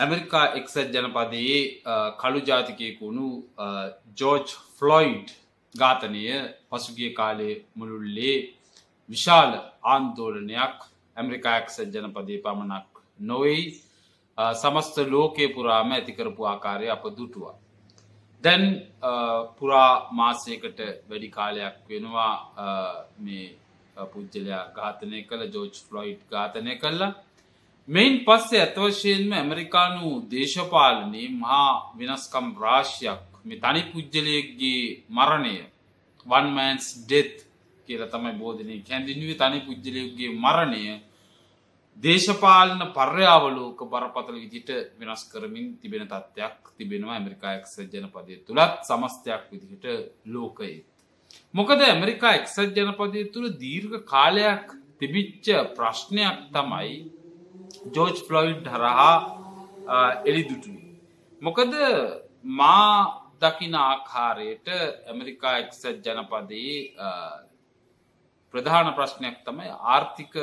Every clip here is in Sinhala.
ඇමරිකා එක්සත් ජනපදයේ කළු ජාතිකයකුණු ජෝර්ජ් ෆ්ලොයිඩ් ඝාතනය පසුගිය කාලේ මුළුල්ලේ විශාල ආන්දෝලනයක් ඇමරිකා එක්සත් ජනපදය පමණක් නොවෙයි සමස්ත ලෝකය පුරාම ඇතිකරපු ආකාරය අප දුටුවා. දැන් පුරා මාසයකට වැඩි කාලයක් වෙනවා මේ පුද්ජලයා ඝාතනය කළ ජෝජ් ෆ්ලොයිඩ් ඝාතනය කල්ලා මෙයින් පස්සේ ඇතවශයෙන්ම ඇමරිකානු දේශපාලනයේ මහා වෙනස්කම් රාශයක් මේ තනි පුද්ජලයක්ගේ මරණය වන්මන්ස් ඩෙත් කියල තමයි බෝධනය කැඳිනුවේ තනි පුද්ජලයක්ගේ මරණය දේශපාලන පර්යාවලෝක බරපතල විදිට වෙනස් කරමින් තිබෙන තත්ත්වයක් තිබෙනවා ඇමරිකා එක්සත් ජනපදය තුළත් සමස්තයක් විදිහට ලෝකයේ. මොකද ඇමරිකා එක්සත් ජනපදය තුළ දීර්ඝ කාලයක් තිබිච්ච ප්‍රශ්නයක් තමයි ජෝජ් ෆ්ලොයිඩ් හරහා එළිදුටුයි. මොකද මා දකින ආකාරයට ඇමරිකා එක්සත් ජනපදයේ ප්‍රධාන ප්‍රශ්නයක් තමයි ආර්ථික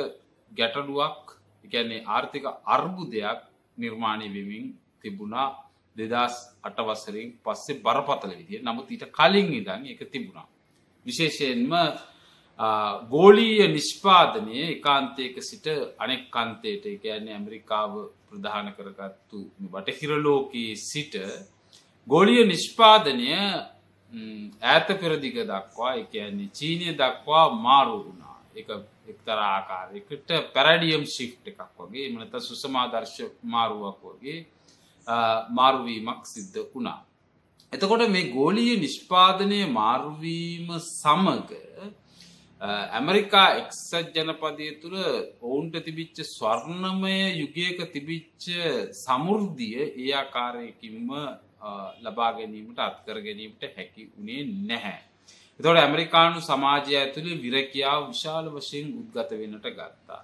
ගැටලුවක් එකන්නේ ආර්ථික අර්බුදයක් නිර්මාණය වෙමින් තිබුණා දෙදස් අටවසරින් පස්සේ බරපතල විදිිය නමුත් ඊට කලින් ඉදන් එක තිබුණා. විශේෂයෙන්ම ගෝලීය නිෂ්පාදනය එකාන්තයක සිට අනෙක් කන්තයට එකන්නේ ඇමරිකාව ප්‍රධාන කරගත්තු බටහිරලෝකයේ සිට ගෝලිය නිෂ්පාදනය ඇත පෙරදිග දක්වා එකන්නේ චීනය දක්වා මාරු වුණා එක එක්තර ආකාරයකට පැරඩියම් ශිෆ් එකක් වගේ මනත සුසමාදර්ශ මාරුවක් වගේ මාරුවීමක් සිද්ධ වුණා. එතකොට මේ ගෝලිය නිෂ්පාදනය මාරුවීම සමග ඇමරිකා එක්සත් ජනපදය තුළ ඔවුන්ට තිබිච්ච ස්වර්ණමය යුගයක තිබිච්ච සමුෘද්ධිය ඒ ආකාරයකින්ම ලබා ගැනීමට අත්කර ගැනීමට හැකි වුණේ නැහැ. එතොට ඇමරිකානු සමාජය ඇතුළේ විරකියාව විශාල වශයෙන් උද්ගත වෙනට ගත්තා.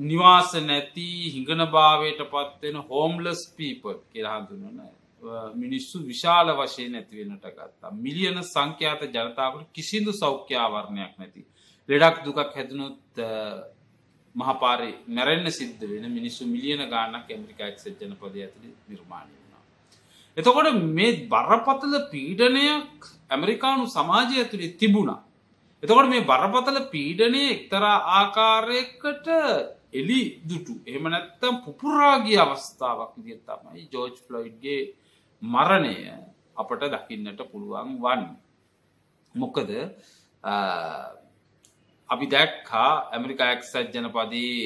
නිවාස නැති හිඟන භාවයට පත්වෙන හෝම්ලස් පීප කියරහඳුනන මිනිස්සු විශාල වශයෙන් නැතිවෙනට ගත්තා. මිලියන සංඛ්‍යාත ජනතාවට කිසිදු සෞඛ්‍යාවරණයක් නැති. ලෙඩක් දුකක් හැදනුත් මහපාරි මැරෙන්න්න සිද්ධ වෙන මිනිස්සු මිලියන ගානක් ඇමරිකා එක්සත් ජනපද ඇතුළි නිර්මාණය වුණා. එතකොට මේ බරපතල පීඩනයක් ඇමරිකානු සමාජය ඇතුළේ තිබුණා. එතකොට මේ බරපතල පීඩනය එක්තරා ආකාරයකට එලි දුටු එහම නැත්තම් පුපුරාගිය අවස්ථාවක් විදිත් තමයි ජෝර්ජ් ෆ්ලොයිඩ්ගේ මරණය අපට දකින්නට පුළුවන් වන්. මොකද අපි දැක්කා ඇමරිකා එක්සත් ජනපදී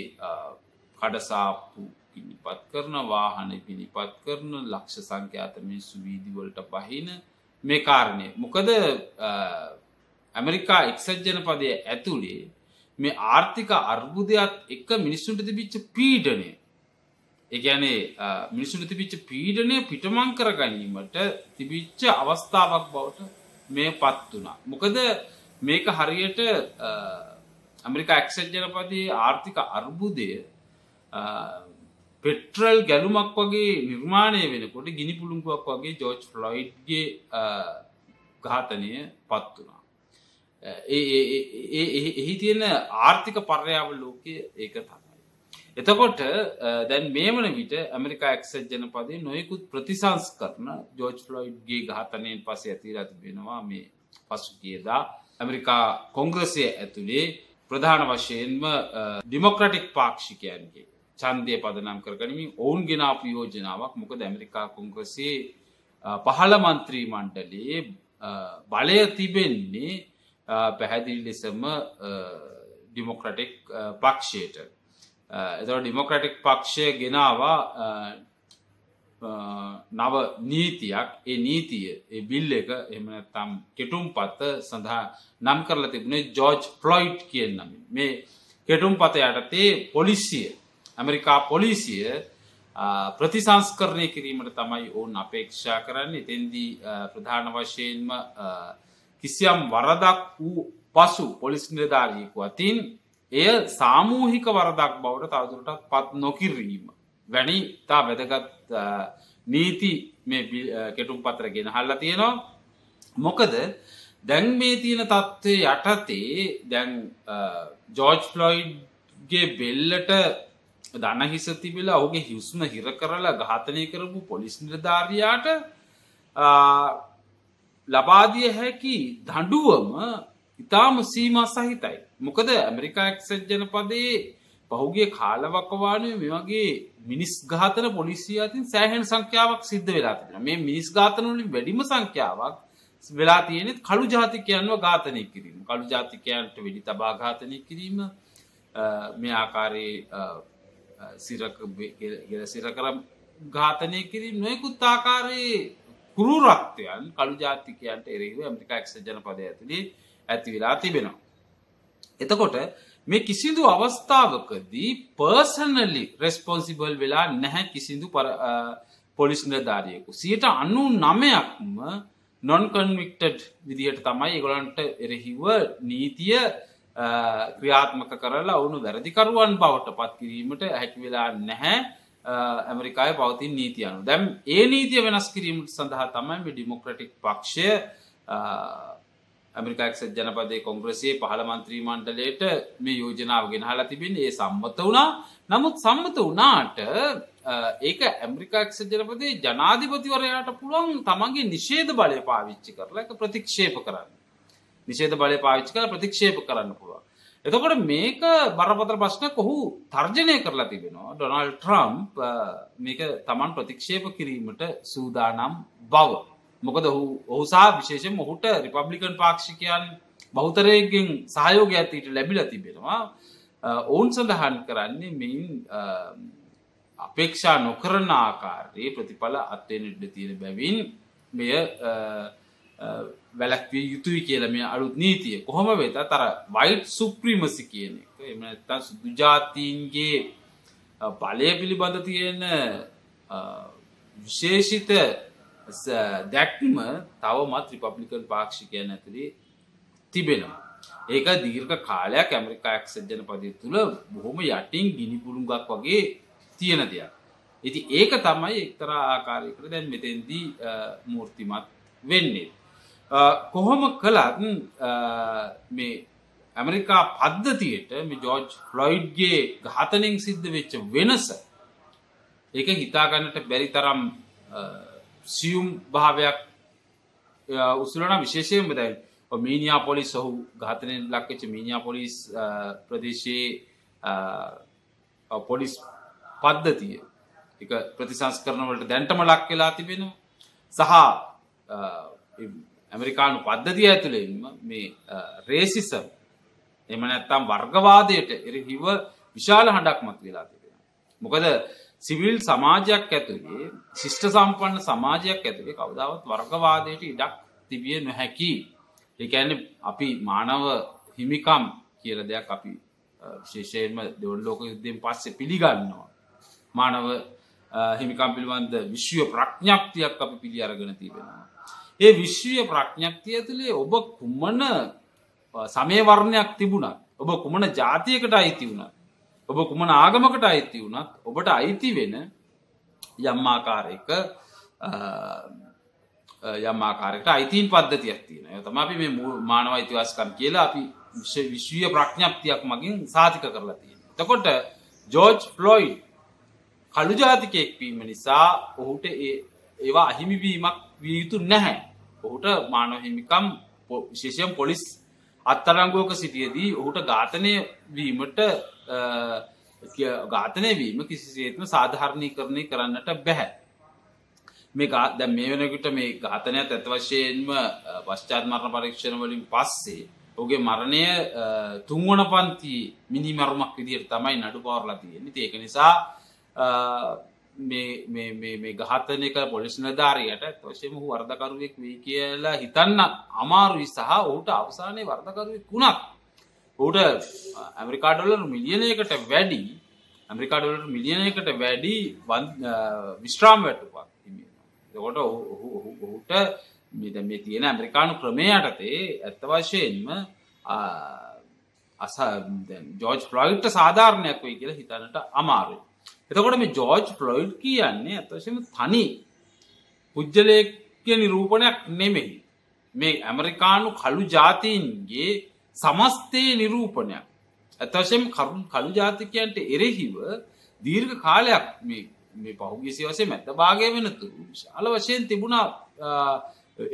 කඩසාප්පු පිණිපත් කරන වාහන පිණිපත් කරන ලක්ෂ සංඛ්‍යාත මිනිස්සු වීදිවලට පහින මේ කාරණය. මොකද ඇමරිකා එක්සත් ජනපදය ඇතුළේ මේ ආර්ථික අර්බුදයක් එක්ක මිනිස්සුන්ට තිබිච්ච පීඩනය එකනේ මිනිසුට තිබිච්ච පීඩනය පිටමං කර ගැනීමට තිබිච්ච අවස්ථාවක් බවට මේ පත් වනා. මොකද මේක හරියට ඇමරිකා එක්සත් ජනපදයේ ආර්ථික අර්බුදය පෙට්‍රල් ගැලුමක් වගේ නිර්මාණය වෙනකොට ගිනි පුළුම්කුවක් වගේ ජෝර්ජ් ෆ්ලොයිඩ්ගේ ඝාතනය පත් වනා. එහි තියෙන ආර්ථික පර්යාව ලෝකය ඒක තමයි. එතකොට දැන් මේ වන විට ඇමරිකා එක්සත් ජනපදේ නොයකුත් ප්‍රතිසංස් කරන ජෝර්ජ් ෆ්ලොයිඩ්ගේ ඝාතනයෙන් පස ඇතිර ඇති වෙනවා මේ පසු කියදා ඇමරිකා කොංග්‍රසය ඇතුළේ ප්‍රධාන වශයෙන්ම ඩිමොක්‍රටික් පාක්ෂිකයන්ගේ චන්දය පදනම් කරගනිමින් ඔවුන් ගෙනාපු යෝජනාවක්. මොකද ඇමරිකා කොංග්‍රසේ පහළ මන්ත්‍රී මණ්ඩලයේ බලය තිබෙන්නේ පැහැදිලි ලෙසම ඩිමොක්‍රටික් පක්ෂයට. එතට ඩිමොක්‍රටික් පක්ෂය ගෙනවා නව නීතියක්. ඒ නීතිය ඒ බිල් එක එමනතම් කෙටුම් පත්ත සඳහා නම් කරලා තිබුණේ ජෝර්ජ් ෆ්ලොයිට් කියෙන් නම මේ කෙටුම් පත යටතේ පොලිසිය ඇමරිකා පොලිසිය ප්‍රතිසංස්කරණය කිරීමට තමයි ඔවුන් අපේක්ෂා කරන්නේ. එතෙන්දී ප්‍රධාන වශයෙන්ම කිසියම් වරදක් වූ පසු පොලිස් නිලධාරීකු අතින් එය සාමූහික වරදක් බවට තවදුරටත් පත් නොකිරීම. වැනි තා වැදගත් නීති මේ කෙටුම් පත්‍ර ගෙන හල්ල තියෙනවා මොකද දැන් මේ තියෙන තත්ත්වය යටතේ දැන් ජෝර්ජ් ෆ්ලොයිඩ්ගේ බෙල්ලට දන්න හිස තිබිලා ඔහුගේ හිවස්ම හිර කරලා ඝාතනය කරපු පොලිස් නිරධාරයාට ලබාදිය හැකි දඩුවම ඉතාම සීම සහිතයි. මොකද ඇමරිකා එක්සත් ජනපදයේ පහුගේ කාලවකවානය මෙවගේ මිනිස් ගාතන පොලිසිය අතින් සෑහන් සංඛ්‍යාවක් සිද්ධ වෙලා තිෙන මේ මිනිස් ගාතනලින් වැඩිම සංඛ්‍යාවක් වෙලා තියෙනෙත් කළු ජාතිකයන්ව ඝාතනය කිරීම කළු ජාතිකයන්ට වෙඩි තබා ඝාතනය කිරීම මේ ආකාරයේ සිරක සිරකර ඝාතනය කිරීම නොයකුත් ආකාරයේ කුරුරක්තයන් කළු ජාතිකයන්ට එරෙහිව ඇමරිකා එක්ෂ ජනපදය ඇතුළේ ඇති වෙලා තිබෙනවා. එතකොට මේ කිසිදු අවස්ථාවකදී පර්සනලි රෙස්පොන්සිබල් වෙලා නැහැ කිසිදු පොලිස් නිලධාරියෙකු. සියට අනු නමයක්ම නොන්කන්වික්ටඩ් විදිහට තමයි එගොලන්ට එරෙහිව නීතිය ක්‍රියාත්මක කරලා ඔවුණු වැරදිකරුවන් බවට පත් කිරීමට හැකි වෙලා නැහැ ඇමරිකාය පවතින් නීතියනු දැම් ඒ නීතිය වෙනස් කිරීමට සඳහා තමයි ඩිමොක්‍රටික් පක්ෂය ඇමරිකාක්ෂ ජනපදය කොංග්‍රසේ පහළ මන්ත්‍රී මණ්ඩලයට මේ යෝජනාව ගෙනහලා තිබෙන ඒ සම්මත වුණා. නමුත් සම්මත වනාට ඒක ඇමරිකාක්ෂ ජනපදේ ජනාධිපතිවරයාට පුළුවන් තමන්ගේ නිශේද බලය පාවිච්චි කරලා එක ප්‍රතික්ෂේප කරන්න. නිශේද බලය පාවිච්චි කර ප්‍රතික්ෂේප කරන්න පුළුවන්. එතකොට මේක බරපතර ප්‍රශ්න කොහු තර්ජනය කරලා තිබෙනවා. ඩොනල් ට්‍රම්ප් මේක තමන් ප්‍රතික්ෂේප කිරීමට සූදානම් බව. මොකද ඔහු ඔහුසා විශේෂෙන් මොහුට රිපබ්ලිකන් පාක්ෂිකයන් බෞතරයගෙන් සහයෝග ඇතීට ලැබිල තිබෙනවා. ඔවුන් සඳහන් කරන්නේ මෙයින් අපේක්ෂා නොකරන ආකාරයේ ප්‍රතිඵල අත්වෙනට තියෙන බැවින් මෙය වැලක්විය යුතුයි කියල මේ අලුත් නීතිය. කොහොම වෙත තර වයිට් සුප්‍රීමසි කියන එක එම ඇත්තා සුදුජාතීන්ගේ බලය පිළිබඳ තියෙන විශේෂිත දැක්ම තවමත් රිපබ්ලිකන් පාක්ෂිකයන් ඇතුළේ තිබෙනවා. ඒක දීර්ඝ කාලයක් ඇමරිකා එක්සජන පදය තුළ බොහොම යටින් ගිනිපුරුම්ගක් වගේ තියෙන දෙයක්. ඉති ඒක තමයි එක්තරා ආකාරයකට දැන් මෙතෙන්දී මූර්තිමත් වෙන්නේ. කොහොම කළත් මේ ඇමරිකා පද්ධතියට මේ ජෝර්ජ් ෆ්ලොයිඩ්ගේ ඝාතනෙන් සිද්ධ වෙච්ච වෙනස ඒක හිතාගන්නට බැරි තරම් සියුම් භාවයක් උසුලන විශේෂයෙන් බදයි මීනියා පොලිස් ඔහු ඝාතනයෙන් ලක්වෙච්ච මීනියා පොලිස් ප්‍රදේශයේ පොලිස් පද්ධතිය එක ප්‍රතිසංස් කරනවලට දැන්ටම ලක් වෙලා තිබෙන සහ ඇමරිකානු පද්ධතිය ඇතුළෙන්ම මේ රේසිසම් එම නැත්තම් වර්ගවාදයට එරහිව විශාල හඬක්මත් වෙලා තිබෙන. මොකද සිවිල් සමාජයක් ඇතුළේ ශිෂ්ට සම්පන්න සමාජයක් ඇතුළේ කවදාවත් වර්ගවාදයට ඉඩක් තිබිය නොහැකි. එකැන අපි මානව හිමිකම් කියල දෙයක් අපි ශේෂයෙන්ම දෙවල් ලෝක යුද්ධෙන් පස්සේ පිළිගන්නවා. මානව හිමිකම් පිළිබන්ද විශ්ව ප්‍රඥ්ඥක්තියක් අපි පිළි අරගෙන තිබෙනවා. ඒ විශ්වය ප්‍රඥක්තිය තුළේ ඔබ කුම්මන සමයවර්ණයක් තිබුණත් ඔබ කුමන ජාතියකට අයිති වුණත් ඔබ කුමන ආගමකට අයිති වුණත් ඔබට අයිති වෙන යම්මාකාරයක යම්මාකාරයට අයිතින් පද්ධතියක් තියෙන තම අපි මේ මානව අයිතිවාස්කම් කියලා අපි විශ්වීය ප්‍රඥප්තියක් මගින් සාතික කරලා තියෙන. තකොට ජෝර්ජ් ෆ්ලොයි් කළු ජාතිකයෙක් වීම නිසා ඔහුට ඒවා අහිමිවීමක් විය යුතු නැහැ. ඔහුට මානොහිමිකම් විශේෂයම් පොලිස් අත්තරංගෝක සිටියදී ඔහුට ඝාතනය වීමට ඝාතනය වීම කිසිසේත්ම සාධහරණය කරණය කරන්නට බැහැ. මේ දැ මේ වෙනකට මේ ඝාතනයක් ඇත වශයෙන්ම පශ්චාත්මරණ පරීක්ෂණ වලින් පස්සේ ඔගේ මරණය තුන්වන පන්ති මිනි මරුමක් විදියට තමයි නඩු පවරලා තියෙන්නේ ඒක නිසා මේ ගහතනක පොලිස් නධාරයට තොශයම හු වර්ධකරුවෙක් වී කියලා හිතන්න අමාරුයි සහ ඔහුට අවසානය වර්ධකරුවෙක් වුණත් ඌට ඇමරිකාඩොලර් මිලියනයකට වැඩි ඇමරිකාඩොලට මිලියනයකට වැඩි විශ්‍රාම් වැටපක් කොට ඔහුට මෙද මේ තියෙන ඇමරිකානු ක්‍රමයටතේ ඇත්ත වශයෙන්ම අස ජෝජ් ප්ලොයිට්ට සාධාරණයක් වේ කියලා හිතනට අමාරුයි. එතකොට මේ ජෝර්ජ් ෆ්ලොයිඩ් කියන්නේ ඇතවශම තනි පුද්ගලයක්ය නිරූපණයක් නෙමෙයි. මේ ඇමරිකානු කළු ජාතීන්ගේ සමස්තය නිරූපණයක්. ඇතවශයෙන් කරුන් කළු ජාතිකයන්ට එරෙහිව දීර්ඝ කාලයක් මේ පහුගේ සිවසේ මැත්ත භාගය වෙනතුරු ශාල වශයෙන් තිබුණා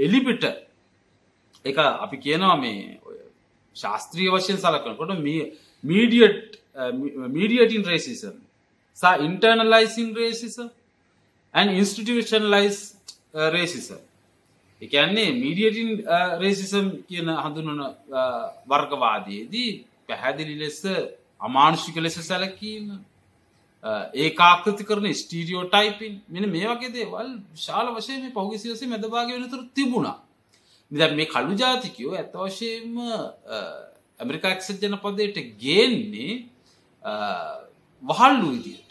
එලිපිට එක අපි කියනවා මේ ශාස්ත්‍රීය වශයෙන් සලකනකොට මීඩියට් මීඩියටින් රේසිසම් සා internalised racism and institutionalised racism එකන්නේ මීඩියටින් රේසිසම් කියන හඳුනන uh, වර්ගවාදයේදී පැහැදිලි ලෙස අමානුෂික ලෙස සැලකීම ඒ ආකෘති කරන ස්ටීරියෝ ටයිපින් මෙන මේ වගේ දේවල් ශාල වශයෙන් මේ පෞගසිවසේ මැදභාග වෙනතුර තිබුණා. මිද මේ කළු ජාතිකයෝ ඇත වශයෙන්ම uh, ඇමරිකා එක්සත් ජනපදයට ගේන්නේ uh, වහල්ලු විදියට.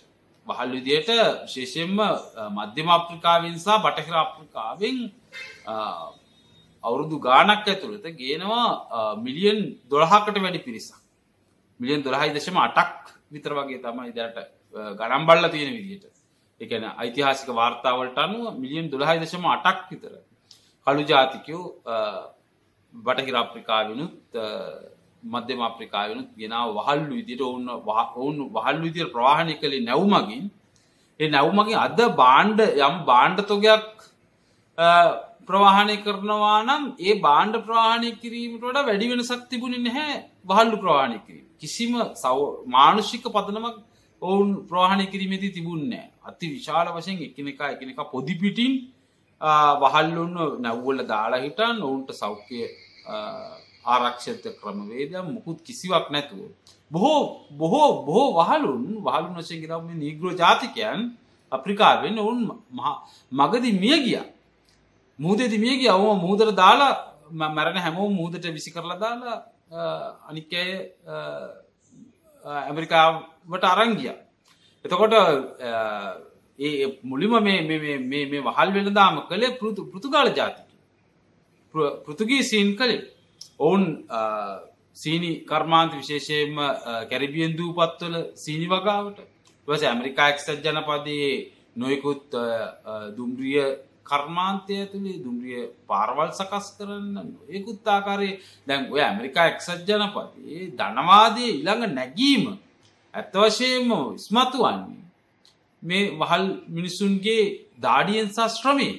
වහල් විදියට ශේෂයෙන්ම මධ්‍යම අප්‍රිකාවෙන් සහ බටහිර අප්‍රිකාවෙන් අවුරුදු ගානක් ඇතුළත ගේනවා මිලියන් දොළහකට වැඩි පිරිසක්. මිලියන් දොළහයි දශම අටක් විතර වගේ තමයි දැට ගණම්බල්ල තියෙන විදිට එකන ඓතිහාසික වාර්තාවලට අනුව මිලියන් දොළහයි දශම අටක් විතර. කළු ජාතිකයෝ බටහිර අප්‍රිකාවෙනුත් මධ්‍යම අප්‍රිකාවෙනුත් ගෙනාව වහල්ලු විදිට ඔවුන්න ඔවුන් වහල් විදිර ප්‍රවාහණය කළේ නැව්මගින් ඒ නැව්මගින් අද බාණ්ඩ යම් බාණ්ඩතොගයක් ප්‍රවාහණය කරනවා නම් ඒ බාණ්ඩ ප්‍රවාහණය කිරීමට වැඩි වෙනසක් තිබුණ නැහැ වහල්ලු ප්‍රවාහණය කිරීම. කිසිම සව මානුෂික පදනමක් ඔවුන් ප්‍රවාහණය කිරීමේති තිබුන්නෑ අති විශාල වශයෙන් එකනෙක එකනෙක පොදිපිටින් වහල්ලුන්න නැව්වල දාලා හිටන් ඔවුන්ට සෞඛ්‍ය ආරක්ෂත ක්‍රමවේදය මුකුත් කිසිවක් නැතුව. බොහෝ බොහෝ බොහෝ වහලුන් වහලු වශයෙන් ගෙනම නීග්‍රෝ ජාතිකයන් අප්‍රිකාවෙන් ඔවුන් මගදි මිය ගිය. මුහදදි මිය ගිය අවම මුහදර දාලා මැරණ හැමෝ මුහදට විසි කරලා දාලා අනික්කය ඇමරිකාවට අරංගිය. එතකොට ඒ මුලිම මේ වහල් වෙනදාම කළේ පෘතු පෘතුගාල ජාතික. පෘතුගී සීන් කළේ ඔවුන් සීනි කර්මාන්ත විශේෂයෙන්ම කැරිබියන් දූපත්වල සීනි වගාවට. වස ඇමරිකා එක්සත් ජනපදයේ නොයකුත් දුම්රිය කර්මාන්තය තුළේ දුම්රිය පාරවල් සකස් කරන්න ඒකුත් ආකාරයේ දැන් ඔය ඇමරිකා එක්සත් ජනපදයේ ධනවාදය ඉළඟ නැගීම ඇත්තවශයෙන්ම ස්මතු වන්නේ මේ වහල් මිනිස්සුන්ගේ දාඩියෙන් ශස්ත්‍රමේ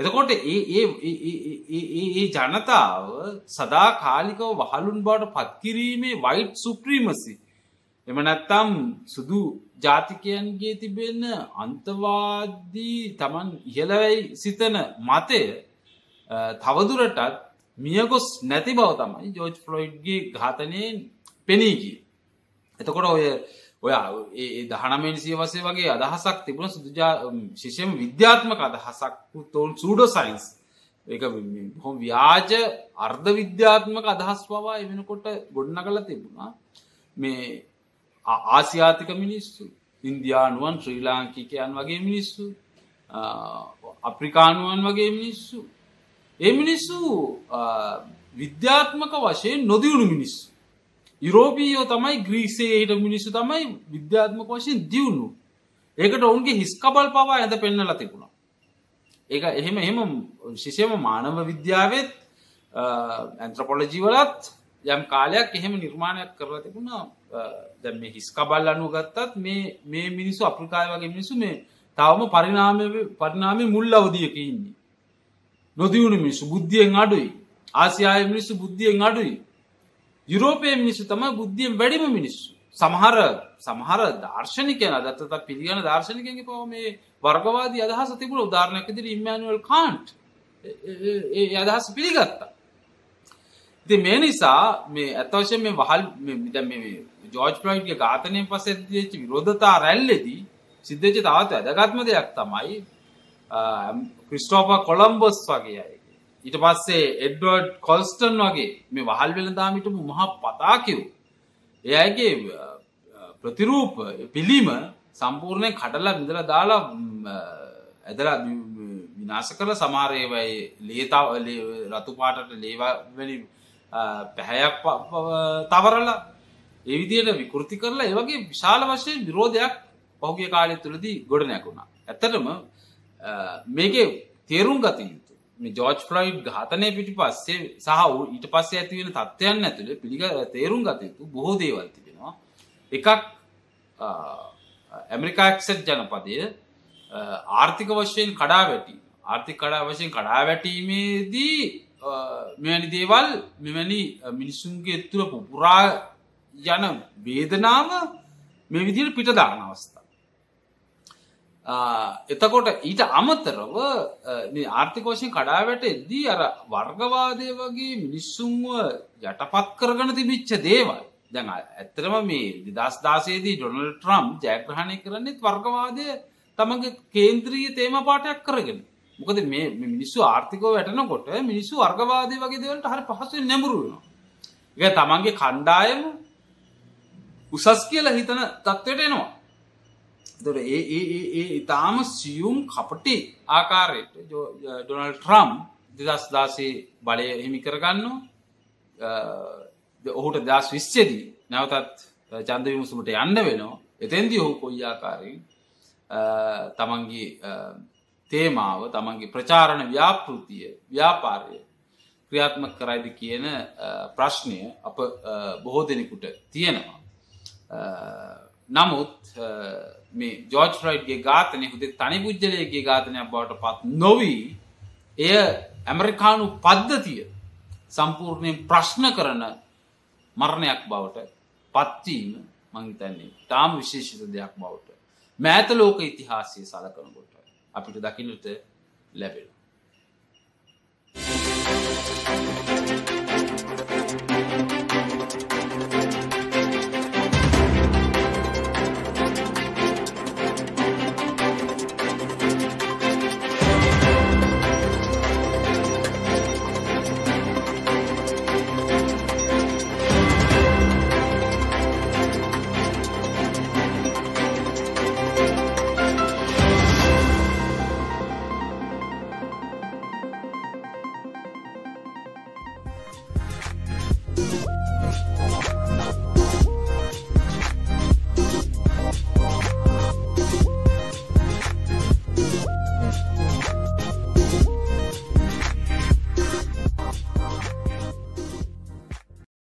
එතකොට ඒ ඒ ජනතාව සදා කාලිකව වහලුන් බවට පත්කිරීමේ වයිට් සුප්‍රීමසි එම නැත්තම් සුදු ජාතිකයන්ගේ තිබෙන්න අන්තවාදී තමන් ඉහලවැයි සිතන මතය තවදුරටත් මියගොස් නැති බව තමයි ජෝජ් ෆ්ලොයිඩ්ගේ ඝාතනයෙන් පෙනීගී. එතකොට ඔය ඔය ඒ දහනමෙන් සියවසේ වගේ අදහසක් තිබුණ සුදුජා ශිෂයම විද්‍යාත්මක අදහසක් තෝන් සූඩෝ සයින්ස් එක හොම ව්‍යාජ අර්ධ විද්‍යාත්මක අදහස් පවා එමෙනකොට ගොඩ්න කල තිබුණා. මේ ආසියාතික මිනිස්සු ඉන්දයානුවන් ශ්‍රී ලාංකිකයන් වගේ මිනිස්සු අප්‍රිකානුවන් වගේ මිනිස්සු. ඒ මිනිස්සු විද්‍යාත්මක වශයෙන් නොදියුණු මිනිස්සු. යුරෝපීයෝ තමයි ග්‍රීසේ හිට මිනිස්සු තමයි විද්‍යාත්මක වශයෙන් දියුණු. ඒකට ඔවුන්ගේ හිස්කබල් පවා ඇද පෙන්නල තිබුණා. ඒක එහෙම එහෙම ශිෂයම මානව විද්‍යාවත් ඇන්ත්‍රපොලජීවලත් යම් කාලයක් එහෙම නිර්මාණයක් කරලා තිබුණා. දැ මේ හිස්කබල් අනු ගත්තත් මේ මේ මිනිස්සු අප්‍රිකාය වගේ මිනිසු මේ තවම පරිනාම පරිනාමය මුල් අවදියක ඉන්නේ. නොදියුණු මිනිස්සු බුද්ධියෙන් අඩුයි. ආසියාය මිනිස්සු බුද්ධියෙන් අඩුයි. යුරෝපය මිනිස්සු තම බුද්ධියෙන් වැඩිම මිනිස්සු. සමහර සමහර දර්ශනිකයන දත්තත පිළිගන දර්ශනිකගේ පව මේ වර්ගවාදී අදහස තිබුණ උදාරණයක් දිර ඉම්මනුවල් කාන්ට්. ඒ අදහස පිළිගත්තා. ඉති මේ නිසා මේ ඇතවශය මේ වහල් ජෝජ් ප්‍රයිට්ගේ ඝාතනයෙන් පස ඇතිච්ච විරෝධතා රැල්ලෙදී සිද්ධච තවත් ඇදගත්ම දෙයක් තමයි ක්‍රිස්ටෝප කොළම්බොස් වගේ අය. ඊට පස්සේ එඩ්වර්ඩ් කොල්ස්ටන් වගේ මේ වහල් වෙළදාමිට මහා පතාකිව් එයගේ ප්‍රතිරූප පිළිම සම්පූර්ණය කටලා විඳල දාලා ඇදලා විනාශ කළ සමාරයවයි ලේතාව රතු පාටට ලේවැනි පැහැයක් තවරලා ඒවිදියට විකෘති කරලා ඒවගේ විශාල වශයෙන් විරෝධයක් පහුගිය කාලය තුළදී ගොඩ නැකුණා ඇත්තටම මේක තේරුම් ගතින් මේ ජෝජ් ෆ්ලයිඩ් ඝාතනය පිටි පස්සේ සහ ඊට පස්සේ ඇතිවෙන තත්ත්වයන් ඇතුළේ පිළිග තේරුම් ගතයුතු බොහෝ දේවල් තිබෙනවා එකක් ඇමරිකා එක්සට් ජනපදය ආර්ථික වශයෙන් කඩා වැටි ආර්ථික කඩා වශයෙන් කඩා වැටීමේදී මෙවැනි දේවල් මෙවැනි මිනිස්සුන්ගේ තුළ පුපුරා යන වේදනාව මේ විදිට පිටදාන අවස්ථා. එතකොට ඊට අමතරව ආර්ථිකෝෂයෙන් කඩාවැට එද්දී අර වර්ගවාදය වගේ මිනිස්සුන්ව යටපත් කරගන තිබිච්ච දේවල්. දැන් ඇත්තරම මේ දිදස් දාසේදී ඩොනල් ට්‍රම් ජයග්‍රහණය කරන්නෙත් වර්ගවාදය තමගේ කේන්ද්‍රීය තේම පාටයක් කරගෙන. මොකද මේ මිනිස්සු ආර්ථිකෝ වැටනකොට මිනිස්සු වර්ගවාදය වගේ දෙවලට හරි පහසුවෙන් නැමුරුවෙනවා එක තමන්ගේ කණ්ඩායම උසස් කියලා හිතන තත්ත්වයට එනවා. දොර ඒ ඒ ඉතාම සියුම් කපටි ආකාරයට ඩොනල් ට්‍රම් දෙදස් දාසේ බලය හිමි කරගන්න ඔහුට දස් විශ්්‍යදී නැවතත් චන්ද විමුසුමට යන්න වෙනවා එතැන්දි ඔහු කොයි ආකාරයෙන් තමන්ගේ තේමාව තමන්ගේ ප්‍රචාරණ ව්‍යාපෘතිය ව්‍යාපාරය ක්‍රියාත්ම කරයිද කියන ප්‍රශ්නය අප බොහෝ දෙනෙකුට තියෙනවා. නමුත් මේ ජෝජ් ෆ්‍රයිඩ්ගේ ඝාතනය හුදේ තනි පුද්ගලයගේ ඝාතනයක් බවට පත් නොවී එය ඇමරිකානු පද්ධතිය සම්පූර්ණයෙන් ප්‍රශ්න කරන මරණයක් බවට පත්වීම මංහිතන්නේ තාම විශේෂිත දෙයක් බවට මෑත ලෝක ඉතිහාසය සලකනකොට අපිට දකින්නට ලැබෙන. Thank you.